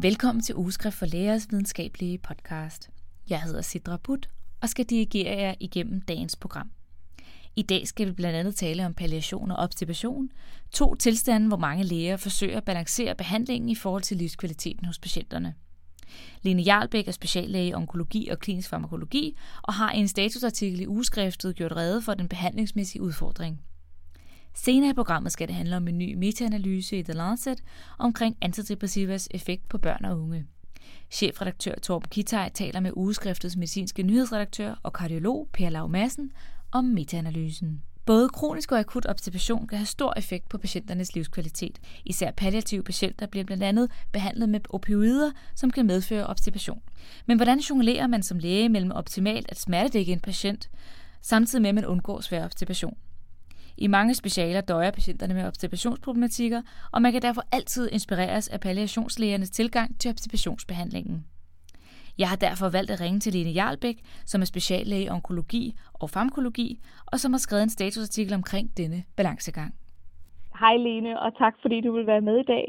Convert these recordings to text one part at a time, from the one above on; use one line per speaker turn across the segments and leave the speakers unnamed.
Velkommen til Ugeskrift for Lægers videnskabelige podcast. Jeg hedder Sidra Butt og skal dirigere jer igennem dagens program. I dag skal vi blandt andet tale om palliation og obstipation, to tilstande, hvor mange læger forsøger at balancere behandlingen i forhold til livskvaliteten hos patienterne. Lene Jarlbæk er speciallæge i onkologi og klinisk farmakologi og har i en statusartikel i ugeskriftet gjort rede for den behandlingsmæssige udfordring. Senere i programmet skal det handle om en ny metaanalyse i The Lancet omkring antidepressivas effekt på børn og unge. Chefredaktør Torben Kitaj taler med ugeskriftets medicinske nyhedsredaktør og kardiolog Per Lau Madsen om metaanalysen. Både kronisk og akut observation kan have stor effekt på patienternes livskvalitet. Især palliative patienter bliver blandt andet behandlet med opioider, som kan medføre observation. Men hvordan jonglerer man som læge mellem optimalt at smertedække en patient, samtidig med at man undgår svær observation? I mange specialer døjer patienterne med obstipationsproblematikker, og man kan derfor altid inspireres af palliationslægernes tilgang til obstipationsbehandlingen. Jeg har derfor valgt at ringe til Lene Jarlbæk, som er speciallæge i onkologi og farmakologi, og som har skrevet en statusartikel omkring denne balancegang.
Hej Lene, og tak fordi du vil være med i dag.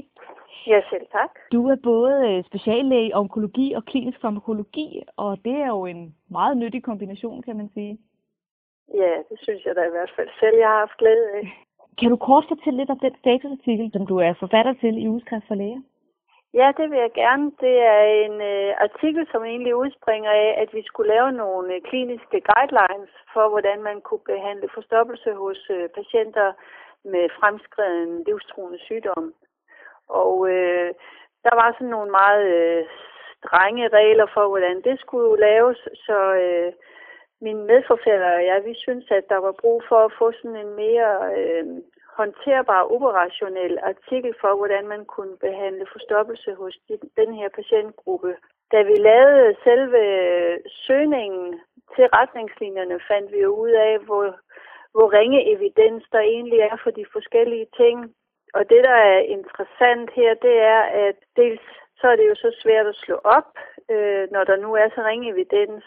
Ja, selv tak.
Du er både øh, speciallæge i onkologi og klinisk farmakologi, og det er jo en meget nyttig kombination, kan man sige.
Ja, det synes jeg da i hvert fald selv, jeg har haft glæde af.
Kan du kort fortælle lidt om den statusartikel, som du er forfatter til i Ugeskrift for Læger?
Ja, det vil jeg gerne. Det er en øh, artikel, som egentlig udspringer af, at vi skulle lave nogle øh, kliniske guidelines for, hvordan man kunne behandle forstoppelse hos øh, patienter med fremskreden livstruende sygdom. Og øh, der var sådan nogle meget øh, strenge regler for, hvordan det skulle laves, så øh, min medforfatter og jeg, vi synes, at der var brug for at få sådan en mere øh, håndterbar operationel artikel for, hvordan man kunne behandle forstoppelse hos den her patientgruppe. Da vi lavede selve søgningen til retningslinjerne, fandt vi ud af, hvor, hvor ringe evidens der egentlig er for de forskellige ting. Og det, der er interessant her, det er, at dels så er det jo så svært at slå op, øh, når der nu er så ringe evidens,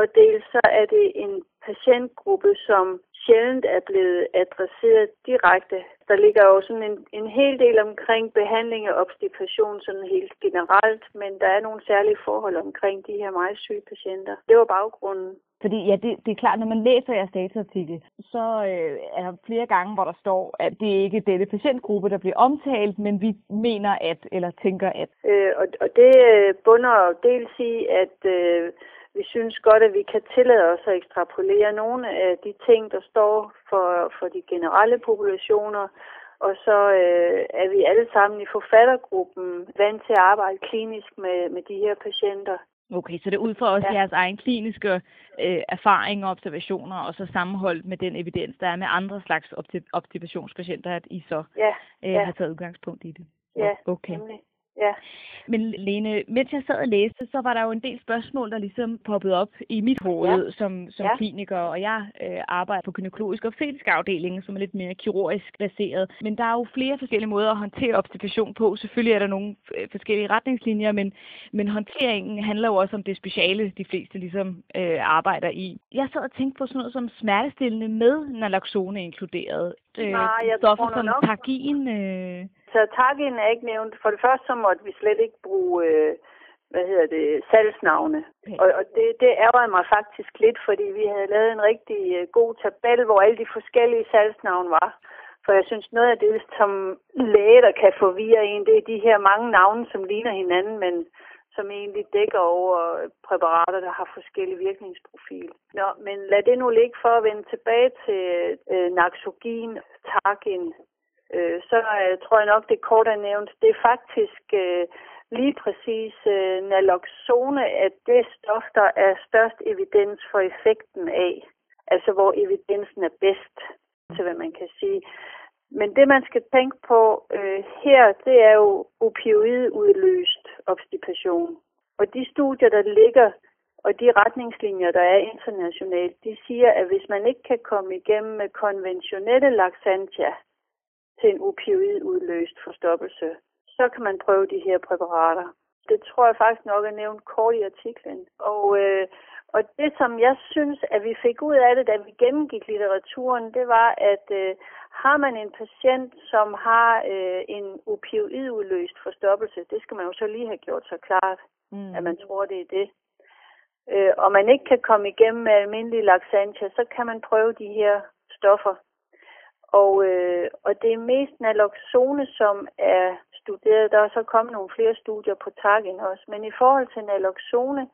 og dels så er det en patientgruppe, som sjældent er blevet adresseret direkte. Der ligger jo sådan en, en hel del omkring behandling af obstipation sådan helt generelt, men der er nogle særlige forhold omkring de her meget syge patienter. Det var baggrunden.
Fordi ja, det, det er klart, når man læser jeres statusartikel, så øh, er der flere gange, hvor der står, at det ikke er denne patientgruppe, der bliver omtalt, men vi mener at, eller tænker at.
Øh, og, og det øh, bunder dels i, at øh, vi synes godt, at vi kan tillade os at ekstrapolere nogle af de ting, der står for, for de generelle populationer, og så øh, er vi alle sammen i forfattergruppen vant til at arbejde klinisk med, med de her patienter.
Okay, så det er ud fra også ja. jeres egen kliniske øh, erfaring og observationer, og så sammenholdt med den evidens, der er med andre slags observationspatienter, at I så
ja.
Øh,
ja.
har taget udgangspunkt i det.
Ja,
okay.
Nemlig. Ja.
Men Lene, mens jeg sad og læste, så var der jo en del spørgsmål, der ligesom poppede op i mit hoved ja. som, som ja. kliniker, og jeg øh, arbejder på gynækologisk og fetisk afdeling, som er lidt mere kirurgisk baseret. Men der er jo flere forskellige måder at håndtere obstipation på. Selvfølgelig er der nogle øh, forskellige retningslinjer, men, men håndteringen handler jo også om det speciale, de fleste ligesom øh, arbejder i. Jeg sad og tænkte på sådan noget som smertestillende med naloxone inkluderet.
Øh, Nej, jeg
stoffer
tror
som
nok.
targin, øh,
så targin er ikke nævnt. For det første så måtte vi slet ikke bruge, øh, hvad hedder det, salgsnavne. Okay. Og, og det, det ærger mig faktisk lidt, fordi vi havde lavet en rigtig øh, god tabel, hvor alle de forskellige salgsnavne var. For jeg synes, noget af det, som læge, der kan forvirre en, det er de her mange navne, som ligner hinanden, men som egentlig dækker over præparater, der har forskellige virkningsprofil. Nå, men lad det nu ligge for at vende tilbage til øh, Naxogin, Targin, øh, så øh, tror jeg nok, det kort er nævnt. Det er faktisk øh, lige præcis øh, naloxone, at det stof, der er størst evidens for effekten af. Altså hvor evidensen er bedst, til hvad man kan sige. Men det, man skal tænke på øh, her, det er jo opioidudløst obstipation. Og de studier, der ligger, og de retningslinjer, der er internationalt, de siger, at hvis man ikke kan komme igennem med konventionelle laxantia, til en opioidudløst forstoppelse, så kan man prøve de her præparater. Det tror jeg faktisk nok er nævnt kort i artiklen. Og, øh, Og det, som jeg synes, at vi fik ud af det, da vi gennemgik litteraturen, det var, at øh, har man en patient, som har øh, en opioidudløst forstoppelse, det skal man jo så lige have gjort så klart, mm. at man tror, det er det. Øh, og man ikke kan komme igennem med almindelig laxantia, så kan man prøve de her stoffer. Og, øh, og det er mest naloxone, som er studeret. Der er så kommet nogle flere studier på takken også. Men i forhold til naloxone,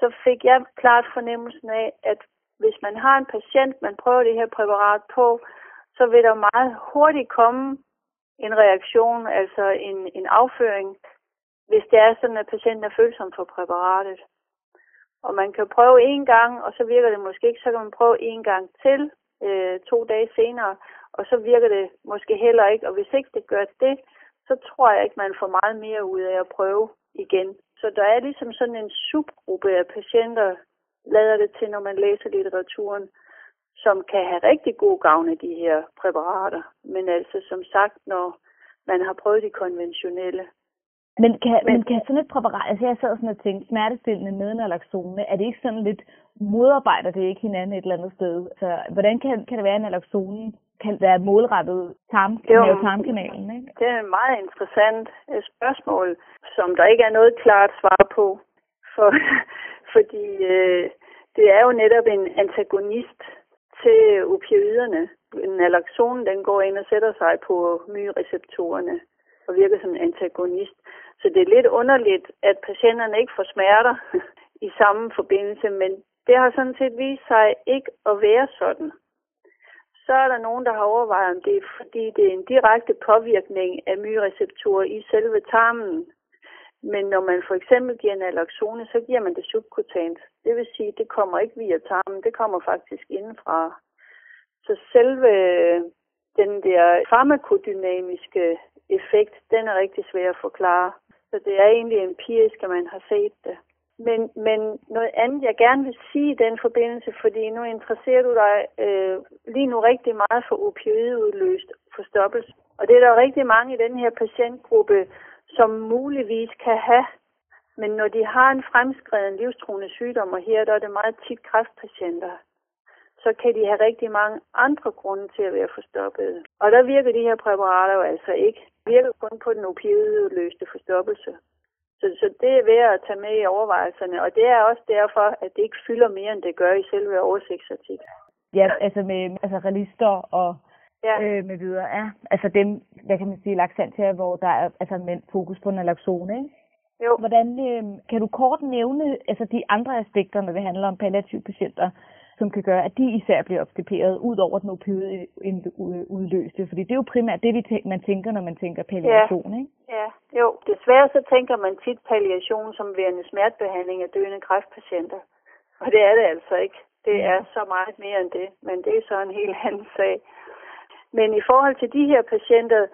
så fik jeg klart fornemmelsen af, at hvis man har en patient, man prøver det her præparat på, så vil der meget hurtigt komme en reaktion, altså en, en afføring, hvis det er sådan, at patienten er følsom for præparatet. Og man kan prøve en gang, og så virker det måske ikke, så kan man prøve en gang til øh, to dage senere, og så virker det måske heller ikke. Og hvis ikke det gør det, så tror jeg ikke, man får meget mere ud af at prøve igen. Så der er ligesom sådan en subgruppe af patienter, lader det til, når man læser litteraturen, som kan have rigtig god gavn af de her præparater. Men altså som sagt, når man har prøvet de konventionelle.
Men kan, men, men kan sådan et præparat, altså jeg sad sådan og tænkte, smertestillende med naloxone, er det ikke sådan lidt, modarbejder det ikke hinanden et eller andet sted? Så hvordan kan, kan det være, at naloxone kan være målrettet tarm, jo, tarmkanalen? Ikke?
Det er et meget interessant øh, spørgsmål, som der ikke er noget klart svar på. For, fordi øh, det er jo netop en antagonist til opioiderne. Naloxone den går ind og sætter sig på myreceptorerne og virker som en antagonist. Så det er lidt underligt, at patienterne ikke får smerter i samme forbindelse, men det har sådan set vist sig ikke at være sådan så er der nogen, der har overvejet, om det er, fordi det er en direkte påvirkning af myreceptorer i selve tarmen. Men når man for eksempel giver naloxone, så giver man det subkutant. Det vil sige, det kommer ikke via tarmen, det kommer faktisk indenfra. Så selve den der farmakodynamiske effekt, den er rigtig svær at forklare. Så det er egentlig empirisk, at man har set det. Men, men noget andet, jeg gerne vil sige i den forbindelse, fordi nu interesserer du dig øh, lige nu rigtig meget for opioidudløst forstoppelse. Og det er der rigtig mange i den her patientgruppe, som muligvis kan have. Men når de har en fremskreden livstruende sygdom, og her der er det meget tit kræftpatienter, så kan de have rigtig mange andre grunde til at være forstoppet. Og der virker de her præparater jo altså ikke. Virker kun på den opioidudløste forstoppelse. Så, så det er værd at tage med i overvejelserne, og det er også derfor, at det ikke fylder mere, end det gør i selve oversigtsartiklen.
Ja, altså med altså realister og ja. øh, med videre. Ja, altså dem, hvad kan man sige, laxantia, hvor der er altså med fokus på naloxone, ikke?
Jo.
Hvordan, øh, kan du kort nævne altså de andre aspekter, når det handler om palliative patienter, som kan gøre, at de især bliver obstiperet ud over den opioid-udløste? Fordi det er jo primært det, man tænker, når man tænker palliation,
ja.
ikke?
Ja, jo. Desværre så tænker man tit palliation som værende smertebehandling af døende kræftpatienter. Og det er det altså ikke. Det er så meget mere end det, men det er så en helt anden sag. Men i forhold til de her patienter,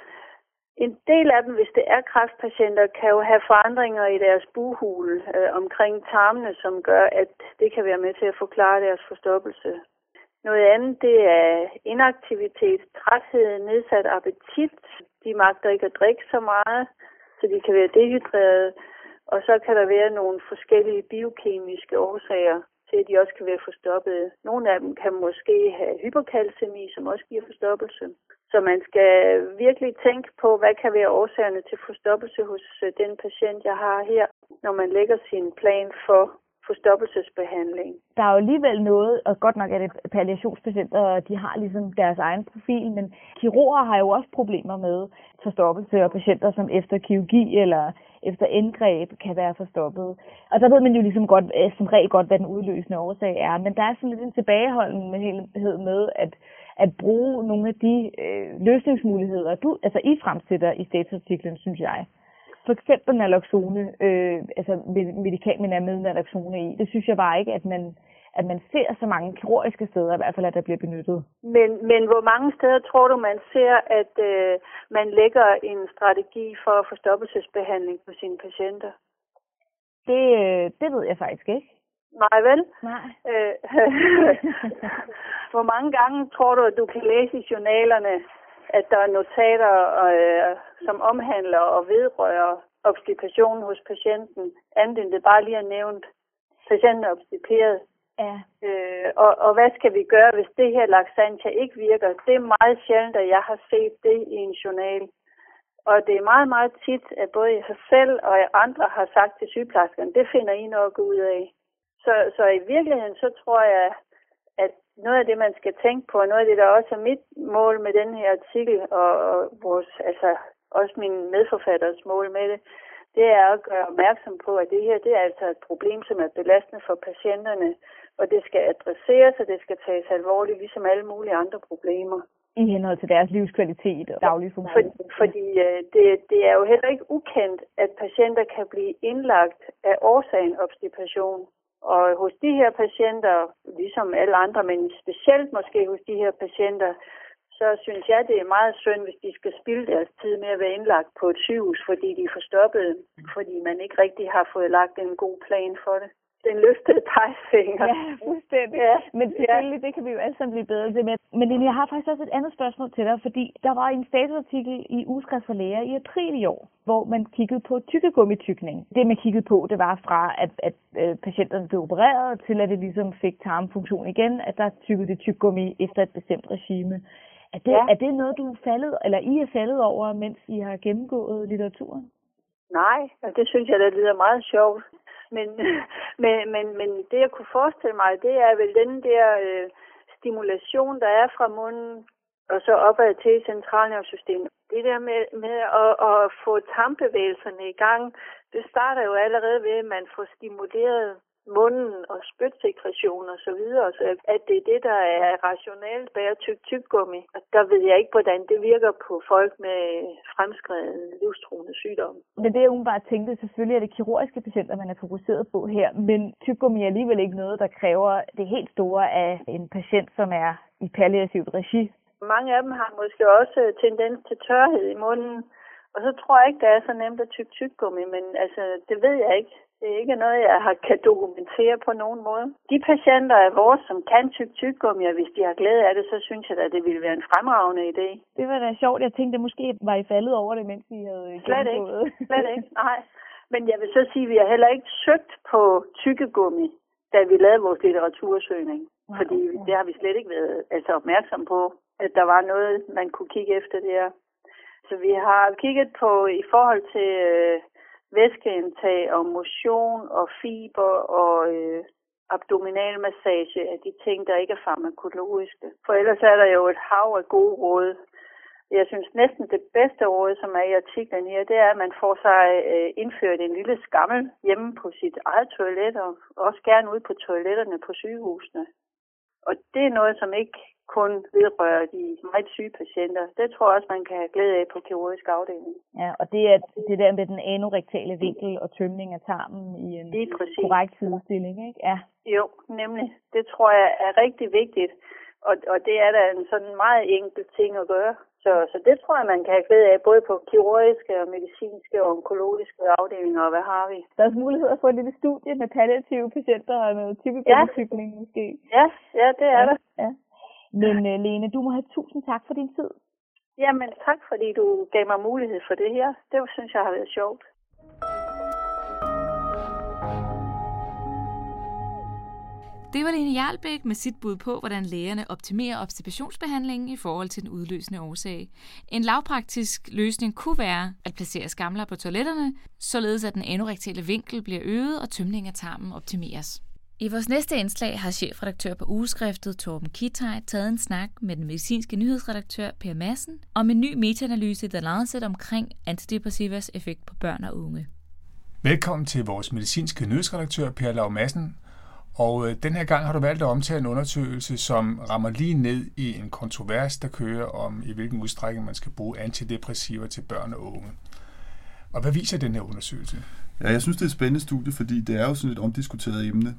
en del af dem, hvis det er kræftpatienter, kan jo have forandringer i deres buhul øh, omkring tarmene, som gør, at det kan være med til at forklare deres forstoppelse. Noget andet, det er inaktivitet, træthed, nedsat appetit. De magter ikke at drikke så meget, så de kan være dehydrerede. Og så kan der være nogle forskellige biokemiske årsager til, at de også kan være forstoppede. Nogle af dem kan måske have hyperkalcemi, som også giver forstoppelse. Så man skal virkelig tænke på, hvad kan være årsagerne til forstoppelse hos øh, den patient, jeg har her, når man lægger sin plan for forstoppelsesbehandling.
Der er jo alligevel noget, og godt nok er det palliationspatienter, og de har ligesom deres egen profil, men kirurger har jo også problemer med forstoppelse, og patienter, som efter kirurgi eller efter indgreb kan være forstoppet. Og der ved man jo ligesom godt, øh, som regel godt, hvad den udløsende årsag er, men der er sådan lidt en tilbageholdenhed med, at at bruge nogle af de øh, løsningsmuligheder, du, altså I fremsætter i statusartiklen, synes jeg. For eksempel naloxone, øh, altså medikament med naloxone i, det synes jeg bare ikke, at man, at man ser så mange kirurgiske steder, i hvert fald, at der bliver benyttet.
Men, men hvor mange steder tror du, man ser, at øh, man lægger en strategi for forstoppelsesbehandling på sine patienter?
Det, øh, det ved jeg faktisk ikke.
Nej, vel?
Nej.
Øh, hvor mange gange tror du, at du kan læse i journalerne, at der er notater, øh, som omhandler og vedrører obstipation hos patienten, andet end det bare lige er nævnt? patienten er obstiperet.
Ja.
Øh, og, og hvad skal vi gøre, hvis det her laxantia ikke virker? Det er meget sjældent, at jeg har set det i en journal. Og det er meget, meget tit, at både jeg selv og andre har sagt til sygeplejerskerne, det finder I nok ud af. Så, så i virkeligheden, så tror jeg, at noget af det, man skal tænke på, og noget af det, der også er mit mål med den her artikel, og, og vores, altså også min medforfatters mål med det, det er at gøre opmærksom på, at det her det er altså et problem, som er belastende for patienterne, og det skal adresseres, og det skal tages alvorligt, ligesom alle mulige andre problemer.
I henhold til deres livskvalitet og daglige funktion.
For, fordi øh, det, det er jo heller ikke ukendt, at patienter kan blive indlagt af årsagen obstipation. Og hos de her patienter, ligesom alle andre, men specielt måske hos de her patienter, så synes jeg, det er meget synd, hvis de skal spilde deres tid med at være indlagt på et sygehus, fordi de er forstoppet, fordi man ikke rigtig har fået lagt en god plan for det den løftede pegfinger.
Ja, fuldstændig. Ja. Men selvfølgelig, ja. det kan vi jo alle sammen blive bedre til. Men, men Lene, jeg har faktisk også et andet spørgsmål til dig, fordi der var en statusartikel i Ugeskrift for Læger i april i år, hvor man kiggede på tykkegummitykning. Det, man kiggede på, det var fra, at, at øh, patienterne blev opereret, til at det ligesom fik tarmfunktion igen, at der tykkede det tyggegummi efter et bestemt regime. Er det, ja. er det noget, du er faldet, eller I er faldet over, mens I har gennemgået litteraturen?
Nej, og det synes jeg, det lyder meget sjovt. Men, men, men, men det, jeg kunne forestille mig, det er vel den der øh, stimulation, der er fra munden og så opad til centralnervesystemet. Det der med, med at, at få tarmbevægelserne i gang, det starter jo allerede ved, at man får stimuleret munden og spytsekretion og så videre, så at det er det, der er rationelt at tyk tyggegummi. Og der ved jeg ikke, hvordan det virker på folk med fremskreden livstruende sygdom.
Men det, jeg umiddelbart tænkte, selvfølgelig er det kirurgiske patienter, man er fokuseret på her, men tyggegummi er alligevel ikke noget, der kræver det helt store af en patient, som er i palliativt regi.
Mange af dem har måske også tendens til tørhed i munden, og så tror jeg ikke, det er så nemt at tykke tyggegummi, men altså, det ved jeg ikke. Det er ikke noget, jeg har, kan dokumentere på nogen måde. De patienter af vores, som kan tykke tyggegummi, hvis de har glæde af det, så synes jeg at det ville være en fremragende idé.
Det var da sjovt. Jeg tænkte, at måske var I faldet over det, mens vi havde
Slet ikke. Slet ikke. Nej. Men jeg vil så sige, at vi har heller ikke søgt på tykkegummi, da vi lavede vores litteratursøgning. Fordi det har vi slet ikke været altså, opmærksom på, at der var noget, man kunne kigge efter der. Så vi har kigget på i forhold til øh, væskeindtag og motion og fiber og øh, abdominalmassage af de ting, der ikke er farmakologiske. For ellers er der jo et hav af gode råd. Jeg synes næsten det bedste råd, som er i artiklen her, det er, at man får sig øh, indført en lille skammel hjemme på sit eget toilet, og også gerne ude på toiletterne på sygehusene. Og det er noget, som ikke kun vedrører de meget syge patienter. Det tror jeg også, man kan have glæde af på kirurgisk afdeling.
Ja, og det er det der med den anorektale vinkel og tømning af tarmen i en korrekt sidestilling, ikke? Ja.
Jo, nemlig. Det tror jeg er rigtig vigtigt. Og, og det er da en sådan meget enkel ting at gøre. Så, så det tror jeg, man kan have glæde af, både på kirurgiske og medicinske og onkologiske afdelinger, og hvad har vi?
Der er også mulighed for et lille studie med palliative patienter og noget typisk ja. måske.
Ja, ja, det er ja. der.
Ja. Men uh, Lene, du må have tusind tak for din tid.
Jamen tak, fordi du gav mig mulighed for det her. Det synes jeg har været sjovt.
Det var Lene Jarlbæk med sit bud på, hvordan lægerne optimerer obstipationsbehandlingen i forhold til den udløsende årsag. En lavpraktisk løsning kunne være at placere skamler på toiletterne, således at den anorektale vinkel bliver øget og tømningen af tarmen optimeres. I vores næste indslag har chefredaktør på ugeskriftet Torben Kitaj taget en snak med den medicinske nyhedsredaktør Per Madsen om en ny metaanalyse i The Lancet omkring antidepressivas effekt på børn og unge.
Velkommen til vores medicinske nyhedsredaktør Per Lav Madsen. Og øh, den her gang har du valgt at omtale en undersøgelse, som rammer lige ned i en kontrovers, der kører om, i hvilken udstrækning man skal bruge antidepressiver til børn og unge. Og hvad viser den her undersøgelse?
Ja, jeg synes, det er et spændende studie, fordi det er jo sådan et omdiskuteret emne.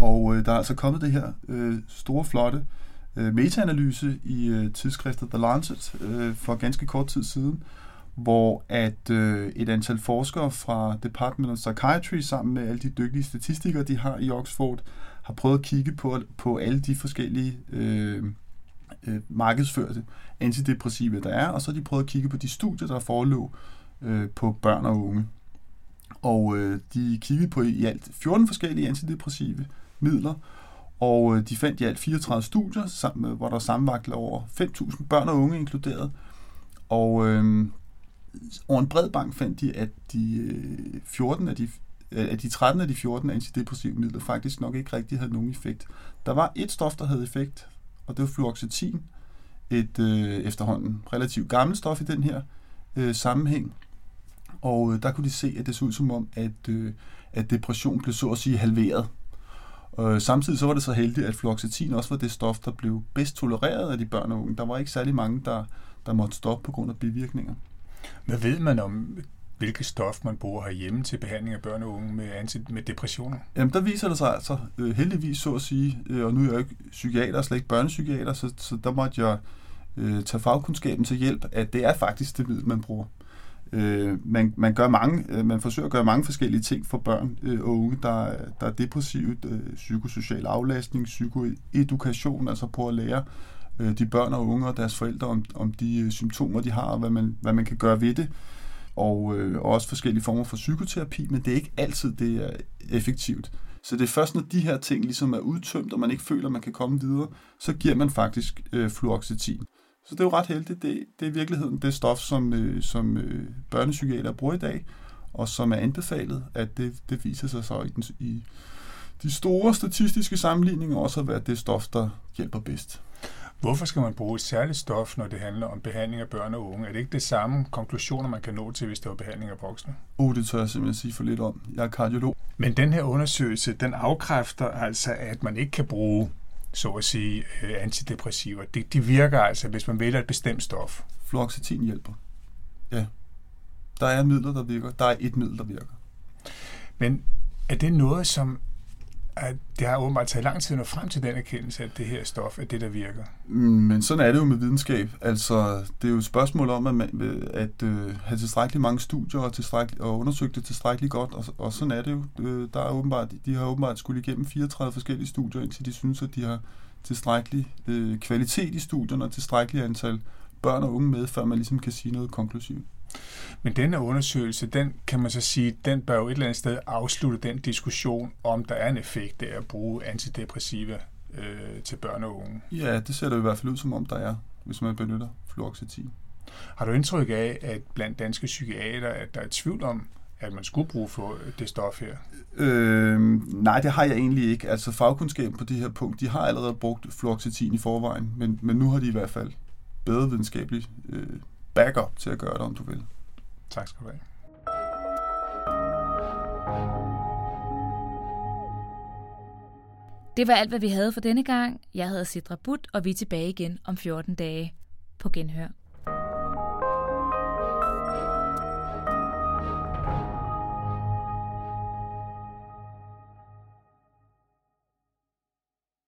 Og øh, der er altså kommet det her øh, store, flotte øh, metaanalyse i øh, tidsskriftet The Lancet øh, for ganske kort tid siden, hvor at øh, et antal forskere fra Department of Psychiatry sammen med alle de dygtige statistikere, de har i Oxford, har prøvet at kigge på, på alle de forskellige øh, øh, markedsførte antidepressive, der er, og så har de prøvet at kigge på de studier, der forelå øh, på børn og unge. Og øh, de kiggede på i alt 14 forskellige antidepressive midler, og øh, de fandt i alt 34 studier, sammen, øh, hvor der sammenlagt over 5.000 børn og unge inkluderet. Og øh, over en bred bank fandt de, at de øh, 14 af de at de 13 af de 14 antidepressive midler faktisk nok ikke rigtig havde nogen effekt. Der var et stof, der havde effekt, og det var fluoxetin, et øh, efterhånden relativt gammelt stof i den her øh, sammenhæng. Og øh, der kunne de se, at det så ud som om, at, øh, at depression blev så at sige halveret. Og samtidig så var det så heldigt, at fluoxetin også var det stof, der blev bedst tolereret af de børn og unge. Der var ikke særlig mange, der, der måtte stoppe på grund af bivirkninger.
Hvad ved man om hvilket stof man bruger herhjemme til behandling af børn og unge med, med depressioner?
Jamen, der viser det sig altså øh, heldigvis, så at sige, øh, og nu er jeg jo ikke psykiater, slet ikke børnepsykiater, så, så der måtte jeg øh, tage fagkundskaben til hjælp, at det er faktisk det middel, man bruger. Øh, man, man, gør mange, øh, man forsøger at gøre mange forskellige ting for børn øh, og unge, der, der er depressivt, øh, psykosocial aflastning, psykoedukation, altså på at lære øh, de børn og unge og deres forældre om, om de øh, symptomer, de har, og hvad man, hvad man kan gøre ved det og, øh, også forskellige former for psykoterapi, men det er ikke altid, det er effektivt. Så det er først, når de her ting ligesom er udtømt, og man ikke føler, at man kan komme videre, så giver man faktisk øh, fluoxetin. Så det er jo ret heldigt. Det, det er i virkeligheden det stof, som, øh, som øh, børnepsykiater bruger i dag, og som er anbefalet, at det, det viser sig så i, den, i de store statistiske sammenligninger også at være det stof, der hjælper bedst.
Hvorfor skal man bruge et særligt stof, når det handler om behandling af børn og unge? Er det ikke det samme konklusioner, man kan nå til, hvis det var behandling af voksne?
Oh, det tør jeg simpelthen sige for lidt om. Jeg er kardiolog.
Men den her undersøgelse, den afkræfter altså, at man ikke kan bruge, så at sige, øh, antidepressiver. Det, de virker altså, hvis man vælger et bestemt stof.
Fluoxetin hjælper. Ja. Der er midler, der virker. Der er et middel, der virker.
Men er det noget, som at det har åbenbart taget lang tid at nå frem til den erkendelse, at det her stof er det, der virker.
Men sådan er det jo med videnskab. Altså, det er jo et spørgsmål om at, man, at øh, have tilstrækkeligt mange studier og, tilstrækkeligt, og undersøge det tilstrækkeligt godt, og, og sådan er det jo. Øh, der er åbenbart, de har åbenbart skulle igennem 34 forskellige studier, indtil de synes, at de har tilstrækkelig øh, kvalitet i studierne og tilstrækkeligt antal børn og unge med, før man ligesom kan sige noget konklusivt.
Men denne undersøgelse, den kan man så sige, den bør jo et eller andet sted afslutte den diskussion, om der er en effekt af at bruge antidepressiva øh, til børn og unge.
Ja, det ser det i hvert fald ud som om, der er, hvis man benytter fluoxetin.
Har du indtryk af, at blandt danske psykiater, at der er tvivl om, at man skulle bruge for det stof her?
Øh, nej, det har jeg egentlig ikke. Altså fagkundskaben på det her punkt, de har allerede brugt fluoxetin i forvejen, men, men nu har de i hvert fald bedre videnskabelig øh, backup til at gøre det, om du vil.
Tak skal du have.
Det var alt, hvad vi havde for denne gang. Jeg hedder Sidra But, og vi er tilbage igen om 14 dage på genhør.